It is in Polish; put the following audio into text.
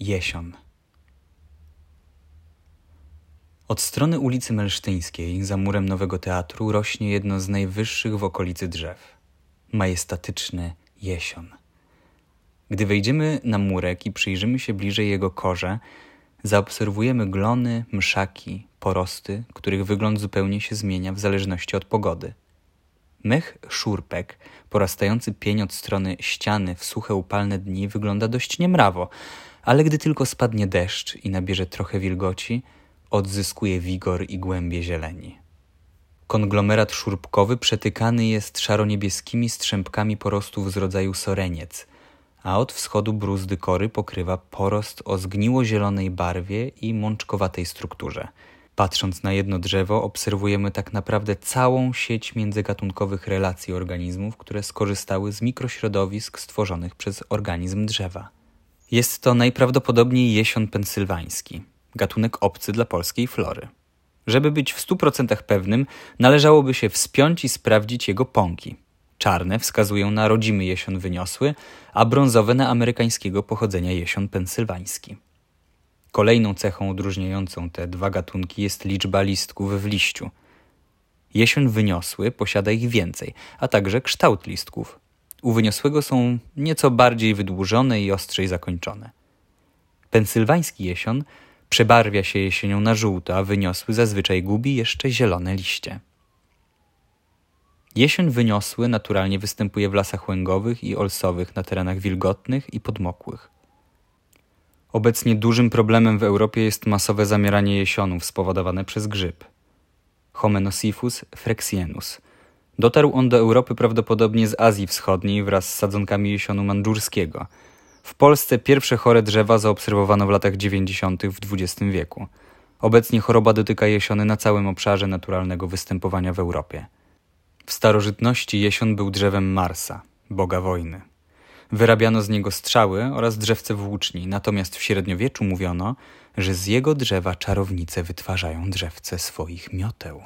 Jesion. Od strony ulicy Melsztyńskiej, za murem Nowego Teatru, rośnie jedno z najwyższych w okolicy drzew. Majestatyczny jesion. Gdy wejdziemy na murek i przyjrzymy się bliżej jego korze, zaobserwujemy glony, mszaki, porosty, których wygląd zupełnie się zmienia w zależności od pogody. Mech szurpek, porastający pień od strony ściany w suche upalne dni, wygląda dość niemrawo, ale gdy tylko spadnie deszcz i nabierze trochę wilgoci, odzyskuje wigor i głębie zieleni. Konglomerat szurpkowy przetykany jest szaroniebieskimi strzępkami porostów z rodzaju soreniec, a od wschodu bruzdy kory pokrywa porost o zgniło-zielonej barwie i mączkowatej strukturze. Patrząc na jedno drzewo, obserwujemy tak naprawdę całą sieć międzygatunkowych relacji organizmów, które skorzystały z mikrośrodowisk stworzonych przez organizm drzewa. Jest to najprawdopodobniej jesion pensylwański, gatunek obcy dla polskiej flory. Żeby być w stu procentach pewnym, należałoby się wspiąć i sprawdzić jego pąki. Czarne wskazują na rodzimy jesion wyniosły, a brązowe na amerykańskiego pochodzenia jesion pensylwański. Kolejną cechą odróżniającą te dwa gatunki jest liczba listków w liściu. Jesion wyniosły posiada ich więcej, a także kształt listków. U wyniosłego są nieco bardziej wydłużone i ostrzej zakończone. Pensylwański jesion przebarwia się jesienią na żółto, a wyniosły zazwyczaj gubi jeszcze zielone liście. Jesień wyniosły naturalnie występuje w lasach łęgowych i olsowych na terenach wilgotnych i podmokłych. Obecnie dużym problemem w Europie jest masowe zamieranie jesionów spowodowane przez grzyb. Homenosiphus frexienus. Dotarł on do Europy prawdopodobnie z Azji Wschodniej wraz z sadzonkami jesionu mandżurskiego. W Polsce pierwsze chore drzewa zaobserwowano w latach 90. w XX wieku. Obecnie choroba dotyka jesiony na całym obszarze naturalnego występowania w Europie. W starożytności jesion był drzewem Marsa, boga wojny. Wyrabiano z niego strzały oraz drzewce włóczni, natomiast w średniowieczu mówiono, że z jego drzewa czarownice wytwarzają drzewce swoich mioteł.